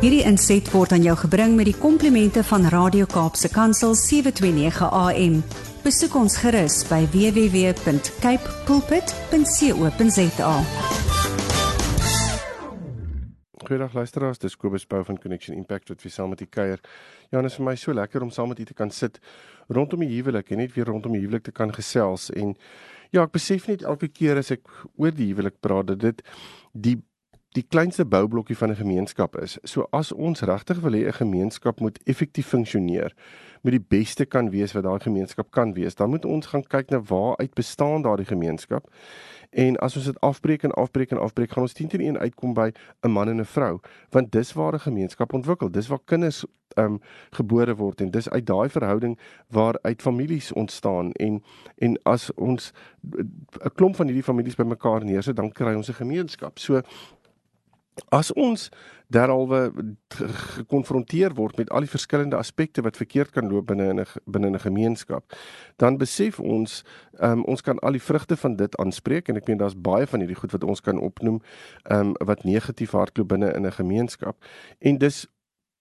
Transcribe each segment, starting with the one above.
Hierdie inset word aan jou gebring met die komplimente van Radio Kaapse Kansel 729 AM. Besoek ons gerus by www.cape pulpit.co.za. Goeiedag luisteraars, dis Kobus Pau van Connection Impact wat weer saam met u kuier. Ja, dit is vir my so lekker om saam met u te kan sit rondom die huwelik en net weer rondom die huwelik te kan gesels en ja, ek besef net elke keer as ek oor die huwelik praat dat dit die die kleinste boublokkie van 'n gemeenskap is. So as ons regtig wil hê 'n gemeenskap moet effektief funksioneer, moet die beste kan wees wat daai gemeenskap kan wees, dan moet ons gaan kyk na waar uit bestaan daardie gemeenskap. En as ons dit afbreek en afbreek en afbreek, gaan ons teen teen een uitkom by 'n man en 'n vrou, want dis waar 'n gemeenskap ontwikkel. Dis waar kinders ehm um, gebore word en dis uit daai verhouding waar uit families ontstaan en en as ons 'n klomp van hierdie families bymekaar neersit, dan kry ons 'n gemeenskap. So As ons derhalwe gekonfronteer word met al die verskillende aspekte wat verkeerd kan loop binne 'n binne 'n gemeenskap, dan besef ons um, ons kan al die vrugte van dit aanspreek en ek meen daar's baie van hierdie goed wat ons kan opnoem um, wat negatief hardloop binne in 'n gemeenskap en dis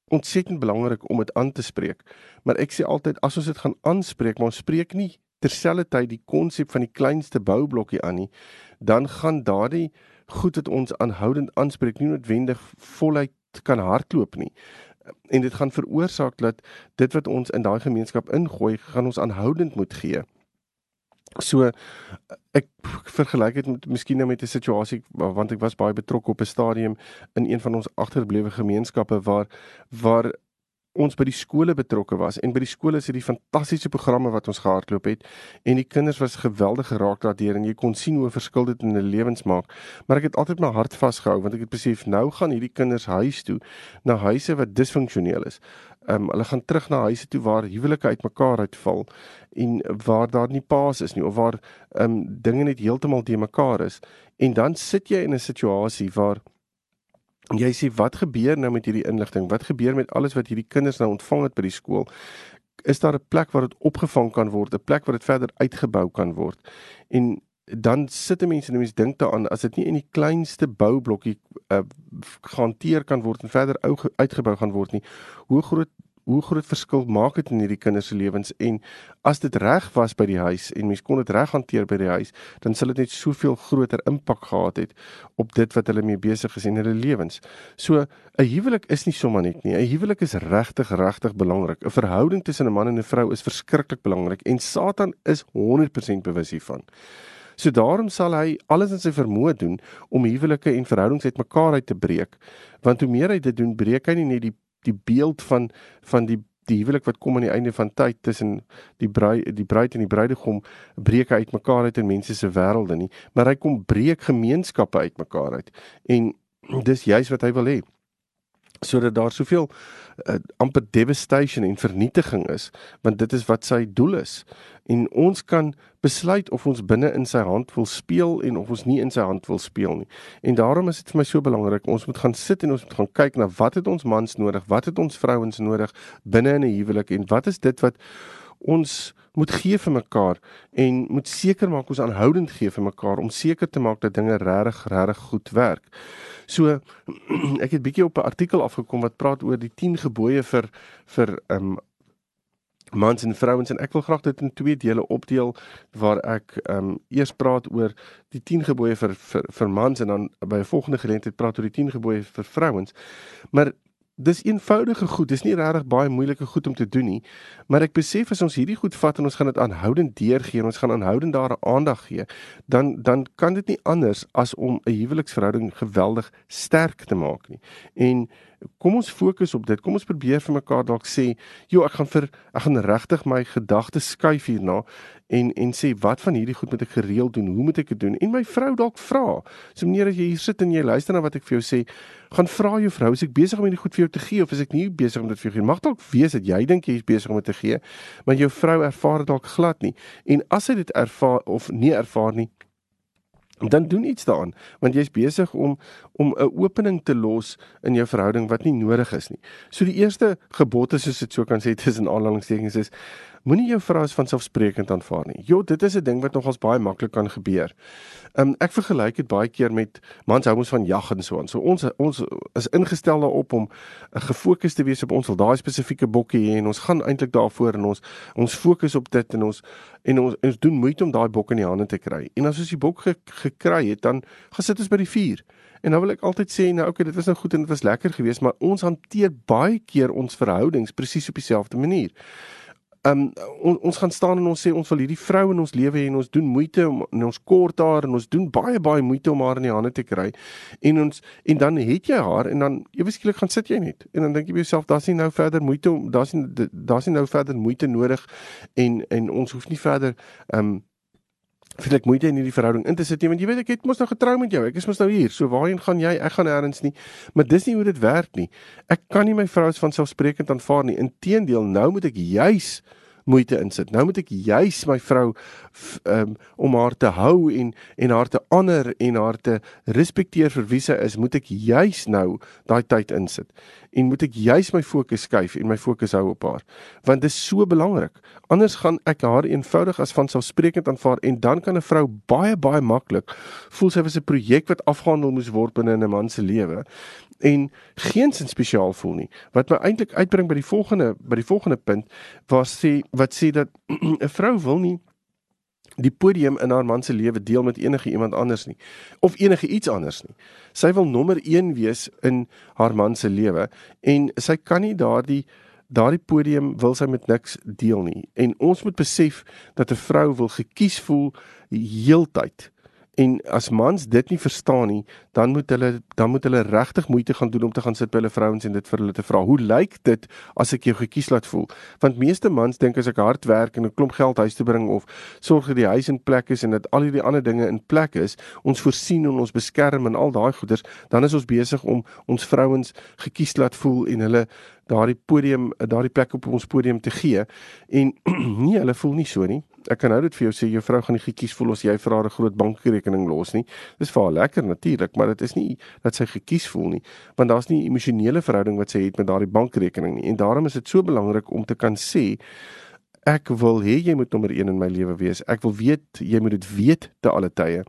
ontsettend belangrik om dit aan te spreek. Maar ek sê altyd as ons dit gaan aanspreek, maar ons spreek nie terselfdertyd die konsep van die kleinste boublokkie aan nie, dan gaan daardie goed wat ons aanhoudend aanspreek nie noodwendig voluit kan hardloop nie. En dit gaan veroorsaak dat dit wat ons in daai gemeenskap ingooi, gaan ons aanhoudend moet gee. So ek vergelyk dit met miskien nou met 'n situasie want ek was baie betrokke op 'n stadium in een van ons agterblewe gemeenskappe waar waar ons by die skole betrokke was en by die skole is dit die fantastiese programme wat ons gehardloop het en die kinders was geweldig geraak daardeur en jy kon sien hoe verskil dit in hulle lewens maak. Maar ek het altyd my hart vasgehou want ek het besef nou gaan hierdie kinders huis toe na huise wat disfunksioneel is. Um, hulle gaan terug na huise toe waar huwelike uitmekaar uitval en waar daar nie paas is nie of waar um, dinge net heeltemal te mekaar is. En dan sit jy in 'n situasie waar jy sê wat gebeur nou met hierdie inligting? Wat gebeur met alles wat hierdie kinders nou ontvang het by die skool? Is daar 'n plek waar dit opgevang kan word, 'n plek waar dit verder uitgebou kan word? En dan sit mense en mense dink daaraan as dit nie in die kleinste boublokkie uh, gehanteer kan word en verder uitgebou gaan word nie. Hoe groot hoe groot verskil maak dit in hierdie kinders se lewens en as dit reg was by die huis en mens kon dit reg hanteer by die huis, dan sal dit net soveel groter impak gehad het op dit wat hulle mee besig is in hulle lewens. So 'n huwelik is nie sommer net nie. 'n Huwelik is regtig regtig belangrik. 'n Verhouding tussen 'n man en 'n vrou is verskriklik belangrik en Satan is 100% bewus hiervan. So daarom sal hy alles in sy vermoë doen om huwelike en verhoudings uitmekaar uit te breek. Want hoe meer hy dit doen, breek hy nie net die die beeld van van die die huwelik wat kom aan die einde van tyd tussen die bruid die bruid en die bruidegom breek uit mekaar uit in mense se wêrelde nie maar hy kom breek gemeenskappe uit mekaar uit. En dis juis wat hy wil hê sodat daar soveel uh, amper devastation en vernietiging is want dit is wat sy doel is en ons kan besluit of ons binne in sy hand wil speel en of ons nie in sy hand wil speel nie. En daarom is dit vir my so belangrik ons moet gaan sit en ons moet gaan kyk na wat het ons mans nodig, wat het ons vrouens nodig binne in 'n huwelik en wat is dit wat ons moet gee vir mekaar en moet seker maak ons aanhoudend gee vir mekaar om seker te maak dat dinge regtig regtig goed werk. So ek het bietjie op 'n artikel afgekom wat praat oor die 10 gebooie vir vir um mans en vrouens en ek wil graag dit in twee dele opdeel waar ek um eers praat oor die 10 gebooie vir vir vir mans en dan by 'n volgende geleentheid praat oor die 10 gebooie vir vrouens. Maar dis eenvoudige goed. Dis nie regtig baie moeilike goed om te doen nie. Maar ek besef as ons hierdie goed vat en ons gaan dit aanhoudend deurgee en ons gaan aanhoudend daar aandag gee, dan dan kan dit nie anders as om 'n huweliksverhouding geweldig sterk te maak nie. En kom ons fokus op dit. Kom ons probeer vir mekaar dalk sê, "Jo, ek gaan vir ek gaan regtig my gedagtes skuif hierna en en sê wat van hierdie goed moet ek gereeld doen? Hoe moet ek dit doen?" En my vrou dalk vra. So meneer as jy hier sit en jy luister na wat ek vir jou sê, gaan vra jou vrou, "Is ek besig om hierdie goed vir jou te gee of is ek nie besig om dit vir jou te gee?" Mag dalk wees dat jy dink jy is besig om dit te gee, maar jou vrou ervaar dit dalk glad nie. En as sy dit ervaar of nie ervaar nie, dan doen iets daaraan want jy's besig om om 'n opening te los in jou verhouding wat nie nodig is nie. So die eerste gebod is soos dit so kan sê tussen aanhalingstekens is moenie jou vrou as vanselfsprekend aanvaar nie. Jo, dit is 'n ding wat nogals baie maklik kan gebeur. Um ek vergelyk dit baie keer met mans hou ons van jag en so aan. So ons ons is ingestel daarop om gefokus te wees op ons wil daai spesifieke bokkie hê en ons gaan eintlik daarvoor en ons ons fokus op dit en ons en ons, ons doen moeite om daai bok in die hande te kry. En as ons die bok ge, gekry het, dan gaan sit ons by die vuur. En nou wil ek altyd sê nou okay, dit was nou goed en dit was lekker geweest, maar ons hanteer baie keer ons verhoudings presies op dieselfde manier um, on, ons gaan staan en ons sê ons wil hierdie vrou in ons lewe hê en ons doen moeite om en ons kort haar en ons doen baie baie moeite om haar in die hande te kry. En ons en dan het jy haar en dan ewe skielik gaan sit jy net en dan dink jy by jouself daar's nie nou verder moeite om daar's nie daar's nie nou verder moeite nodig en en ons hoef nie verder um vir ek moeite in hierdie verhouding in te sit nie want jy weet ek het mos nou getrou met jou. Ek is mos nou hier. So waarheen gaan jy? Ek gaan nêrens nie. Maar dis nie hoe dit werk nie. Ek kan nie my vrou van selfsprekend aanvaar nie. Inteendeel nou moet ek juis moeite insit. Nou moet ek juis my vrou um, om haar te hou en en haar te honor en haar te respekteer vir wie sy is, moet ek juis nou daai tyd insit. En moet ek juis my fokus skuif en my fokus hou op haar. Want dit is so belangrik. Anders gaan ek haar eenvoudig as vanselfsprekend aanvaar en dan kan 'n vrou baie baie maklik voel sy was 'n projek wat afgehandel moes word binne 'n man se lewe en geens spesiaal voel nie. Wat my eintlik uitbring by die volgende by die volgende punt was sê wat sê dat 'n vrou wil nie die podium in haar man se lewe deel met enige iemand anders nie of enige iets anders nie. Sy wil nommer 1 wees in haar man se lewe en sy kan nie daardie daardie podium wil sy met niks deel nie. En ons moet besef dat 'n vrou wil gekies voel heeltyd. En as mans dit nie verstaan nie, dan moet hulle dan moet hulle regtig moeite gaan doen om te gaan sit by hulle vrouens en dit vir hulle te vra. Hoe lyk dit as ek jou gekies laat voel? Want meeste mans dink as ek hard werk en 'n klomp geld huis toe bring of sorg dat die huis in plek is en dat al hierdie ander dinge in plek is, ons voorsien en ons beskerm en al daai goeders, dan is ons besig om ons vrouens gekies laat voel en hulle daardie podium, daardie plek op ons podium te gee. En nee, hulle voel nie so nie ek kan nou dit vir jou sê jou vrou gaan nie gekies voel as jy vir haar 'n groot bankrekening los nie. Dis vir haar lekker natuurlik, maar dit is nie dat sy gekies voel nie, want daar's nie emosionele verhouding wat sy het met daardie bankrekening nie. En daarom is dit so belangrik om te kan sê ek wil hê jy moet nommer 1 in my lewe wees. Ek wil weet jy moet dit weet te alle tye.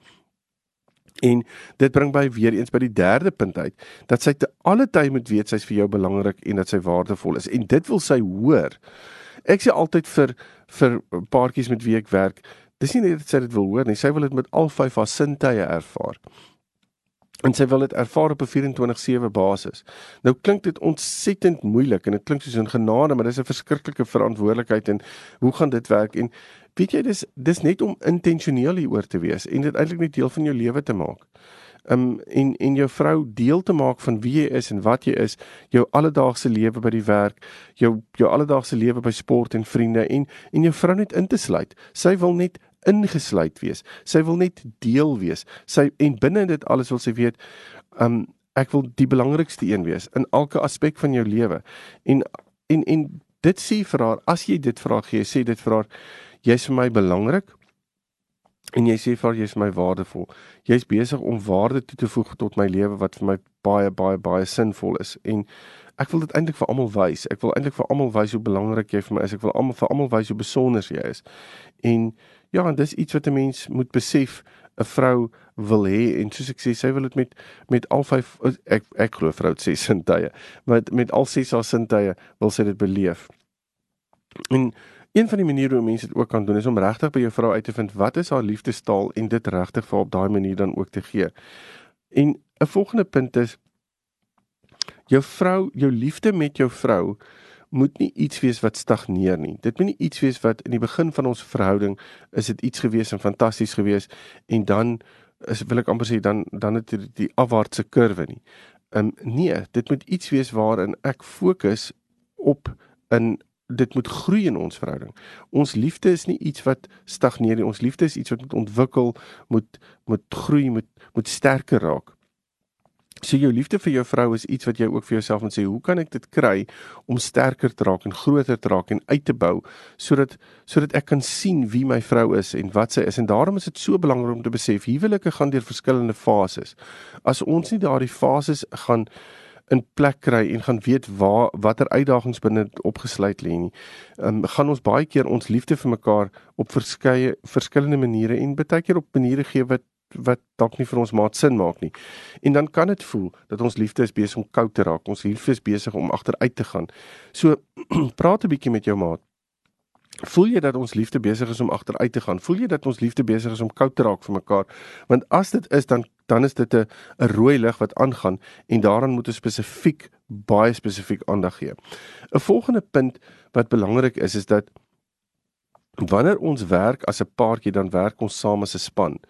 En dit bring by weer eens by die derde punt uit dat sy te alle tye moet weet sy's vir jou belangrik en dat sy waardevol is. En dit wil sy hoor. Ek sê altyd vir vir paartjies met wie ek werk, dis nie net dat sy dit wil hoor nie, sy wil dit met al vyf haar sintuie ervaar. En sy wil dit ervaar op 'n 24/7 basis. Nou klink dit ontsettend moeilik en dit klink soos 'n genade, maar dis 'n verskriklike verantwoordelikheid en hoe gaan dit werk? En weet jy dis dis net om intentioneel hieroor te wees en dit eintlik net deel van jou lewe te maak um, en en jou vrou deel te maak van wie jy is en wat jy is, jou alledaagse lewe by die werk, jou jou alledaagse lewe by sport en vriende en en jou vrou net in te sluit. Sy wil net ingesluit wees. Sy wil net deel wees. Sy en binne dit alles wil sy weet, um ek wil die belangrikste een wees in elke aspek van jou lewe. En en en dit sê vir haar, as jy dit vra gee, sê dit vir haar, jy's vir my belangrik en jy sê vir jy's my waardevol. Jy's besig om waarde toe te voeg tot my lewe wat vir my baie baie baie sinvol is en ek wil dit eintlik vir almal wys. Ek wil eintlik vir almal wys hoe belangrik jy vir my is. Ek wil almal vir almal wys hoe besonder jy is. En ja, en dis iets wat 'n mens moet besef 'n vrou wil hê en soos ek sê sy wil dit met met al vyf ek ek glo vrou sê sintuie met met al ses haar sintuie wil sy dit beleef. En Een van die maniere hoe mense dit ook kan doen is om regtig by jou vrou uit te vind wat is haar liefdestaal en dit regtig vir op daai manier dan ook te gee. En 'n volgende punt is jou vrou, jou liefde met jou vrou moet nie iets wees wat stagneer nie. Dit moet nie iets wees wat in die begin van ons verhouding is dit iets gewees en fantasties gewees en dan is wil ek amper sê dan dan het dit die afwaartse kurwe nie. Ehm um, nee, dit moet iets wees waarin ek fokus op in dit moet groei in ons verhouding. Ons liefde is nie iets wat stagneer nie. Ons liefde is iets wat moet ontwikkel, moet moet groei, moet moet sterker raak. So jou liefde vir jou vrou is iets wat jy ook vir jouself moet sê, hoe kan ek dit kry om sterker te raak en groter te raak en uit te bou sodat sodat ek kan sien wie my vrou is en wat sy is en daarom is dit so belangrik om te besef huwelike gaan deur verskillende fases. As ons nie daardie fases gaan in plek kry en gaan weet waar watter uitdagings binne opgesluit lê nie. Ehm um, gaan ons baie keer ons liefde vir mekaar op verskeie verskillende maniere en baie keer op maniere gee wat wat dalk nie vir ons maat sin maak nie. En dan kan dit voel dat ons liefde is besig om koud te raak. Ons liefde is besig om agteruit te gaan. So praat 'n bietjie met jou maat. Voel jy dat ons liefde besig is om agteruit te gaan? Voel jy dat ons liefde besig is om koud te raak vir mekaar? Want as dit is dan dan is dit 'n 'n rooi lig wat aangaan en daaraan moet ons spesifiek baie spesifiek aandag gee. 'n Volgende punt wat belangrik is is dat wanneer ons werk as 'n paartjie dan werk ons saam as 'n span.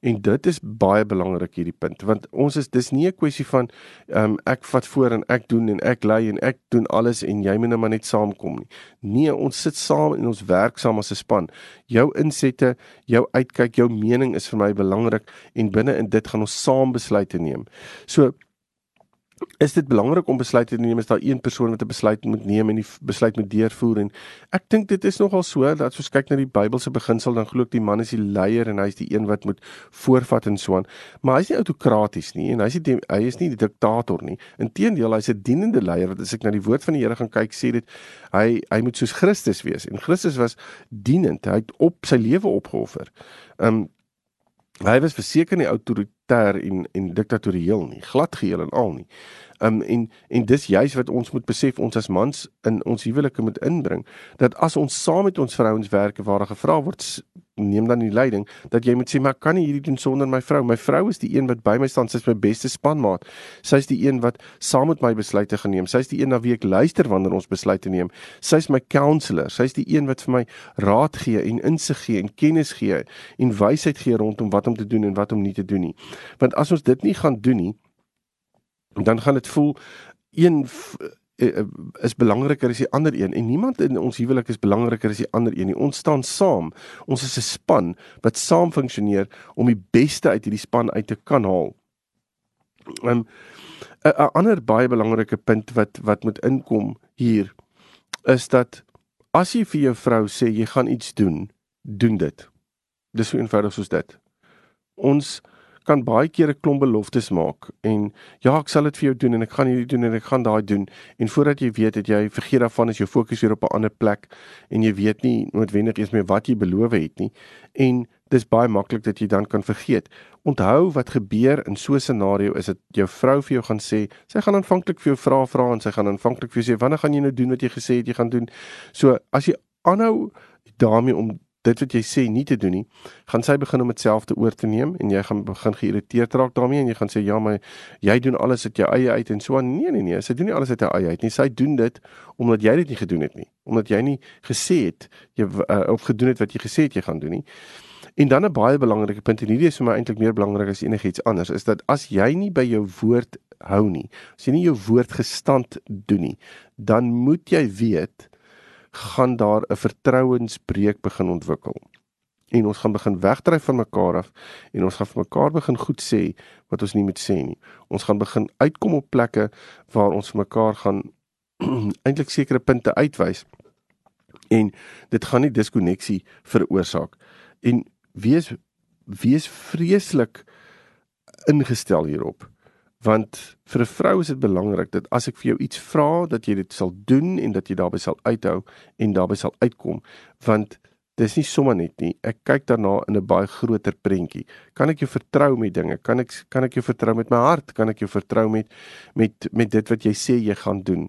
En dit is baie belangrik hierdie punt want ons is dis nie 'n kwessie van ehm um, ek vat voor en ek doen en ek lei en ek doen alles en jy moet nou maar net saamkom nie. Nee, ons sit saam en ons werk saam as 'n span. Jou insette, jou uitkyk, jou mening is vir my belangrik en binne in dit gaan ons saam besluite neem. So is dit belangrik om besluite te neem? As daar een persoon wat 'n besluit moet neem en die besluit moet deurvoer? En ek dink dit is nogal so dat as ons kyk na die Bybelse beginsel dan glo ek die man is die leier en hy is die een wat moet voorvat en so aan. Maar hy is nie autokraties nie en hy is nie hy is nie die diktator nie. Inteendeel hy's 'n dienende leier wat as ek na die woord van die Here gaan kyk sê dit hy hy moet soos Christus wees. En Christus was dienend. Hy het op sy lewe opgeoffer. Um, Hy was verseker nie autoritair en en diktatorieel nie, glad geheel en al nie. Um en en dis juis wat ons moet besef ons as mans in ons huwelike moet inbring dat as ons saam met ons vrouens werk waar gevra word neem dan die leiding dat jy moet sê maar kan nie hierdie doen sonder my vrou. My vrou is die een wat by my staan, sy is my beste spanmaat. Sy is die een wat saam met my besluite geneem. Sy is die een na wie ek luister wanneer ons besluite neem. Sy is my counselor. Sy is die een wat vir my raad gee en insig gee en kennis gee en wysheid gee rondom wat om te doen en wat om nie te doen nie. Want as ons dit nie gaan doen nie, dan gaan dit voel een is belangriker as die ander een en niemand in ons huwelik is belangriker as die ander een nie. Ons staan saam. Ons is 'n span wat saam funksioneer om die beste uit hierdie span uit te kan haal. Um, 'n 'n ander baie belangrike punt wat wat moet inkom hier is dat as jy vir jou vrou sê jy gaan iets doen, doen dit. Dis so eenvoudig soos dit. Ons kan baie keer 'n klomp beloftes maak en ja, ek sal dit vir jou doen en ek gaan hierdie doen en ek gaan daai doen en voordat jy weet het jy vergeet daarvan as jou fokus weer op 'n ander plek en jy weet nie noodwendig eens meer wat jy beloof het nie en dis baie maklik dat jy dan kan vergeet. Onthou wat gebeur in so 'n scenario is dit jou vrou vir jou gaan sê, sy gaan aanvanklik vir jou vra vra en sy gaan aanvanklik vir jou sê wanneer gaan jy nou doen wat jy gesê het jy gaan doen. So as jy aanhou daarmee om dit wat jy sê nie te doen nie, gaan sy begin om dit self te oor te neem en jy gaan begin geïrriteerd raak daarmee en jy gaan sê ja, maar jy doen alles uit jou eie uit en so aan. Nee nee nee, sy doen nie alles uit haar eie uit nie. Sy doen dit omdat jy dit nie gedoen het nie, omdat jy nie gesê het jy uh, of gedoen het wat jy gesê het jy gaan doen nie. En dan 'n baie belangrike punt en hierdie is vir my eintlik meer belangrik as enigiets anders, is dat as jy nie by jou woord hou nie, as jy nie jou woord gestand doen nie, dan moet jy weet gaan daar 'n vertrouensbreuk begin ontwikkel. En ons gaan begin wegdryf van mekaar af en ons gaan vir mekaar begin goed sê wat ons nie moet sê nie. Ons gaan begin uitkom op plekke waar ons vir mekaar gaan eintlik sekere punte uitwys. En dit gaan nie diskonneksie veroorsaak. En wees wees vreeslik ingestel hierop want vir 'n vrou is dit belangrik dat as ek vir jou iets vra dat jy dit sal doen en dat jy daarbey sal uithou en daarbey sal uitkom. Want dis nie sommer net nie. Ek kyk daarna in 'n baie groter prentjie. Kan ek jou vertrou met dinge? Kan ek kan ek jou vertrou met my hart? Kan ek jou vertrou met met met dit wat jy sê jy gaan doen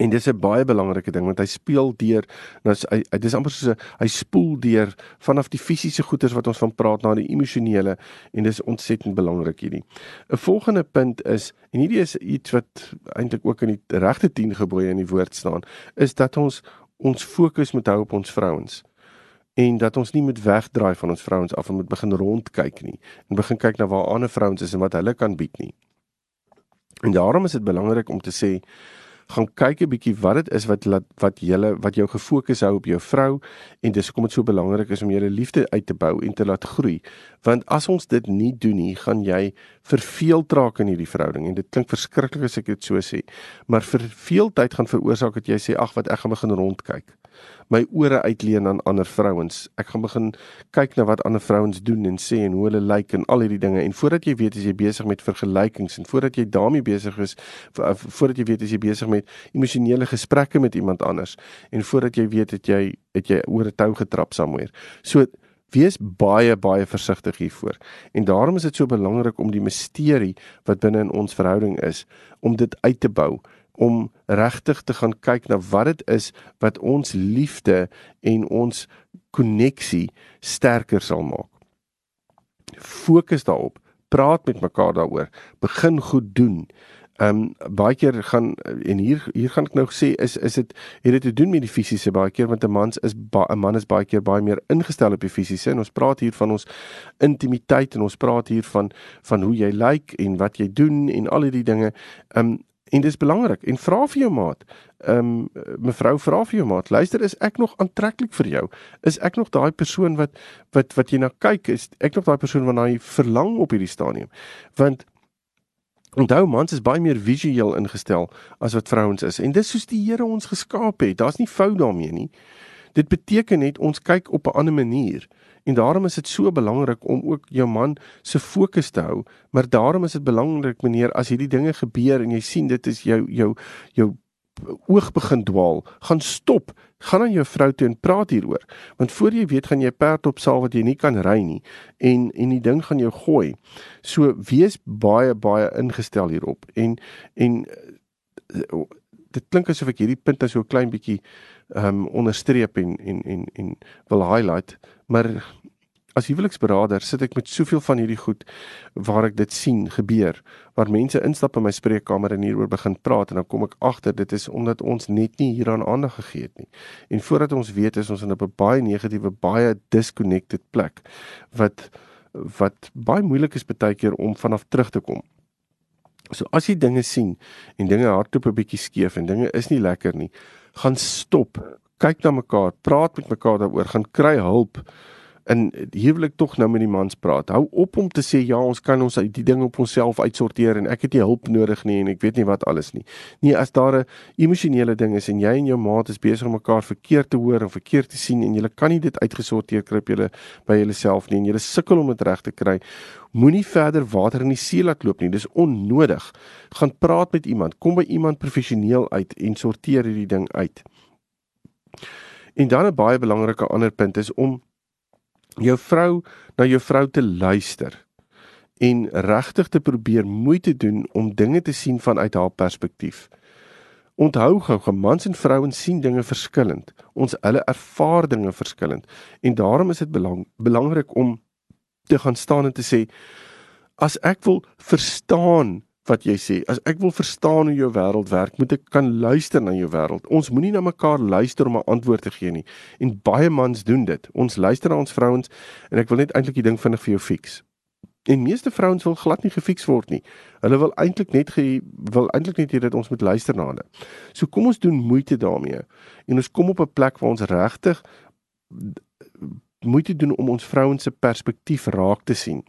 En dis 'n baie belangrike ding want hy speel deur nou hy dis amper soos 'n hy spoel deur vanaf die fisiese goeders wat ons van praat na die emosionele en dis ontsettend belangrik hierdie. 'n Volgende punt is en hierdie is iets wat eintlik ook in die regte 10 gebooie in die woord staan is dat ons ons fokus moet hou op ons vrouens en dat ons nie moet wegdraai van ons vrouens af en moet begin rondkyk nie en begin kyk na waar ander vrouens is en wat hulle kan bied nie. En daarom is dit belangrik om te sê gaan kyk 'n bietjie wat dit is wat wat julle wat jou gefokus hou op jou vrou en dis hoekom dit so belangrik is om julle liefde uit te bou en te laat groei. Want as ons dit nie doen nie, gaan jy verveeld raak in hierdie verhouding en dit klink verskriklik as ek dit so sê, maar verveeldheid gaan veroorsaak dat jy sê ag wat ek gaan begin rondkyk my ore uitleen aan ander vrouens. Ek gaan begin kyk na wat ander vrouens doen en sê en hoe hulle lyk like en al hierdie dinge. En voordat jy weet as jy besig met vergelykings en voordat jy daarmee besig is, voordat jy weet as jy besig met emosionele gesprekke met iemand anders en voordat jy weet dat jy het jy oor 'n tou getrap somewhere. So Wees baie baie versigtig hiervoor. En daarom is dit so belangrik om die misterie wat binne in ons verhouding is, om dit uit te bou om regtig te gaan kyk na wat dit is wat ons liefde en ons koneksie sterker sal maak. Fokus daarop, praat met mekaar daaroor, begin goed doen. Ehm um, baie keer gaan en hier hier gaan ek nou sê is is dit het dit te doen met die fisiese baie keer want 'n mans is 'n man is baie keer baie meer ingestel op die fisiese en ons praat hier van ons intimiteit en ons praat hier van van hoe jy lyk like en wat jy doen en al hierdie dinge. Ehm um, En dis belangrik. En vra vir jou maat. Ehm um, mevrou vra vir jou maat. Luister, is ek nog aantreklik vir jou? Is ek nog daai persoon wat wat wat jy na kyk? Is ek nog daai persoon waarna jy verlang op hierdie stadium? Want onthou mans is baie meer visueel ingestel as wat vrouens is. En dis soos die Here ons geskaap het. Daar's nie fout daarmee nie. Dit beteken net ons kyk op 'n ander manier. En daarom is dit so belangrik om ook jou man se fokus te hou, maar daarom is dit belangrik meneer as hierdie dinge gebeur en jy sien dit is jou jou jou oog begin dwaal, gaan stop, gaan aan jou vrou toe en praat hieroor. Want voor jy weet gaan jy perd op saal wat jy nie kan ry nie en en die ding gaan jou gooi. So wees baie baie ingestel hierop en en eh, dit klink asof ek hierdie punt as so 'n klein bietjie ehm um, onderstreep en en en en wil highlight, maar as huweliksberader sit ek met soveel van hierdie goed waar ek dit sien gebeur, waar mense instap in my spreekkamer en hieroor begin praat en dan kom ek agter dit is omdat ons net nie hieraan aandag gegee het nie. En voordat ons weet is ons in 'n baie negatiewe, baie disconnected plek wat wat baie moeilik is baie keer om vanaf terug te kom. So as jy dinge sien en dinge hardloop 'n bietjie skeef en dinge is nie lekker nie, gaan stop, kyk na mekaar, praat met mekaar daaroor, gaan kry hulp. En wil ek tog nou met die mans praat. Hou op om te sê ja, ons kan ons die dinge op onsself uitsorteer en ek het nie hulp nodig nie en ek weet nie wat alles nie. Nee, as daar 'n emosionele ding is en jy en jou maat is besig om mekaar verkeerd te hoor of verkeerd te sien en julle kan nie dit uitgesorteer kry op julle by julleself nie en julle sukkel om dit reg te kry, moenie verder water in die see laat loop nie. Dis onnodig. Gaan praat met iemand, kom by iemand professioneel uit en sorteer hierdie ding uit. En dan 'n baie belangrike ander punt is om jou vrou na jou vrou te luister en regtig te probeer moeite doen om dinge te sien vanuit haar perspektief. Onthou gou, gemans en vrouens sien dinge verskillend. Ons hulle ervaar dinge verskillend en daarom is dit belang, belangrik om te gaan staan en te sê as ek wil verstaan wat jy sê. As ek wil verstaan hoe jou wêreld werk, moet ek kan luister na jou wêreld. Ons moenie na mekaar luister om 'n antwoord te gee nie. En baie mans doen dit. Ons luister na ons vrouens en ek wil net eintlik die ding vinnig vir jou fix. En meeste vrouens wil glad nie gefiks word nie. Hulle wil eintlik net ge, wil eintlik net hê dat ons moet luister na hulle. So kom ons doen moeite daarmee. En ons kom op 'n plek waar ons regtig moeite doen om ons vrouens se perspektief raak te sien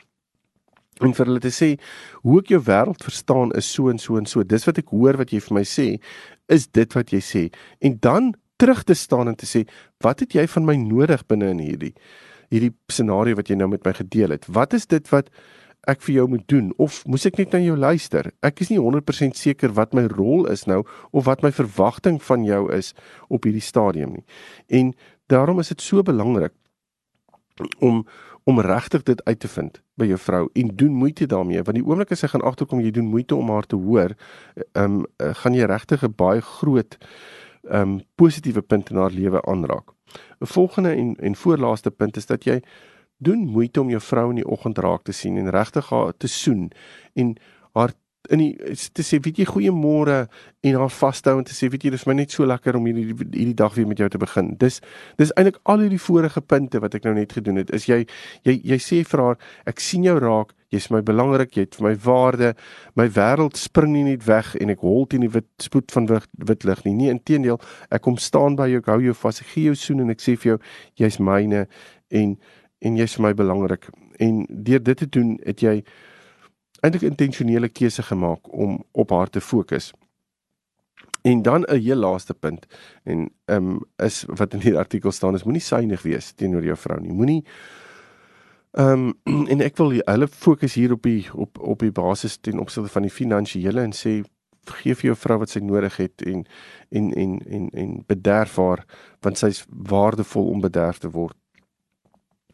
en vir hulle te sê hoe ek jou wêreld verstaan is so en so en so. Dis wat ek hoor wat jy vir my sê, is dit wat jy sê. En dan terug te staan en te sê, wat het jy van my nodig binne in hierdie hierdie scenario wat jy nou met my gedeel het? Wat is dit wat ek vir jou moet doen of moes ek net na jou luister? Ek is nie 100% seker wat my rol is nou of wat my verwagting van jou is op hierdie stadium nie. En daarom is dit so belangrik om om regtig dit uit te vind by jou vrou en doen moeite daarmee want die oomblik as sy gaan agterkom jy doen moeite om haar te hoor, ehm um, gaan jy regtig 'n baie groot ehm um, positiewe punt in haar lewe aanraak. 'n Volgende en en voorlaaste punt is dat jy doen moeite om jou vrou in die oggend raak te sien en regtig haar te soen en haar in die te sê weet jy goeiemôre en haar vashou en te sê weet jy dis my net so lekker om hierdie hierdie dag weer met jou te begin. Dis dis eintlik al hierdie vorige punte wat ek nou net gedoen het. Is jy jy jy sê vir haar ek sien jou raak, jy's my belangrik, jy het vir my waarde. My wêreld spring nie net weg en ek hol teen die wit spoed van wit, wit lig nie. Nee, inteendeel, ek kom staan by jou, ek hou jou vas, ek gee jou soen en ek sê vir jou jy's myne en en jy's vir my belangrik. En deur dit te doen, het jy eintlik intentionele keuse gemaak om op haar te fokus. En dan 'n heel laaste punt en ehm um, is wat in hierdie artikel staan is moenie suiwig wees teenoor jou vrou nie. Moenie ehm um, en ek wil hulle fokus hier op die op op die basis ten opsigte van die finansiële en sê gee vir jou vrou wat sy nodig het en en en en en bederf haar want sy's waardevol om bederf te word.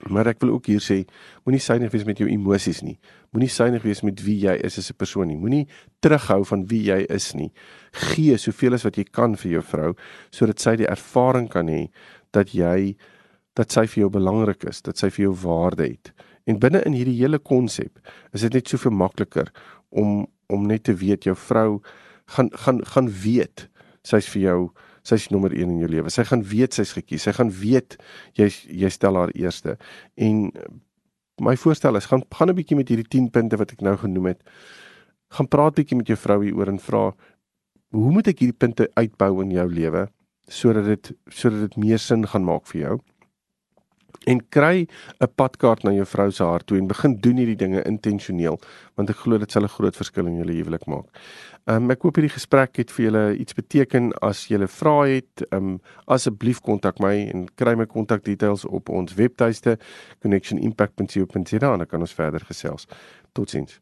Maar ek wil ook hier sê, moenie suiwig wees met jou emosies nie. Moenie suiwig wees met wie jy is as 'n persoon nie. Moenie terughou van wie jy is nie. Gee soveel as wat jy kan vir jou vrou sodat sy die ervaring kan hê dat jy dat sy vir jou belangrik is, dat sy vir jou waarde het. En binne in hierdie hele konsep is dit net soveel makliker om om net te weet jou vrou gaan gaan gaan weet sy's vir jou sy's nommer 1 in jou lewe. Sy gaan weet sy's gekies. Sy gaan weet jy jy stel haar eerste. En my voorstel is gaan gaan 'n bietjie met hierdie 10 punte wat ek nou genoem het. Gaan praat bietjie met jou vrou hieroor en vra hoe moet ek hierdie punte uitbou in jou lewe sodat dit sodat dit meer sin gaan maak vir jou en kry 'n padkaart na jou vrou se hart toe en begin doen hierdie dinge intentioneel want ek glo dit sal 'n groot verskil in julle huwelik maak. Um, ek hoop hierdie gesprek het vir julle iets beteken as julle vra het. Um, asseblief kontak my en kry my kontakdetails op ons webtuiste connectionimpact.co.za en dan kan ons verder gesels. Totsiens.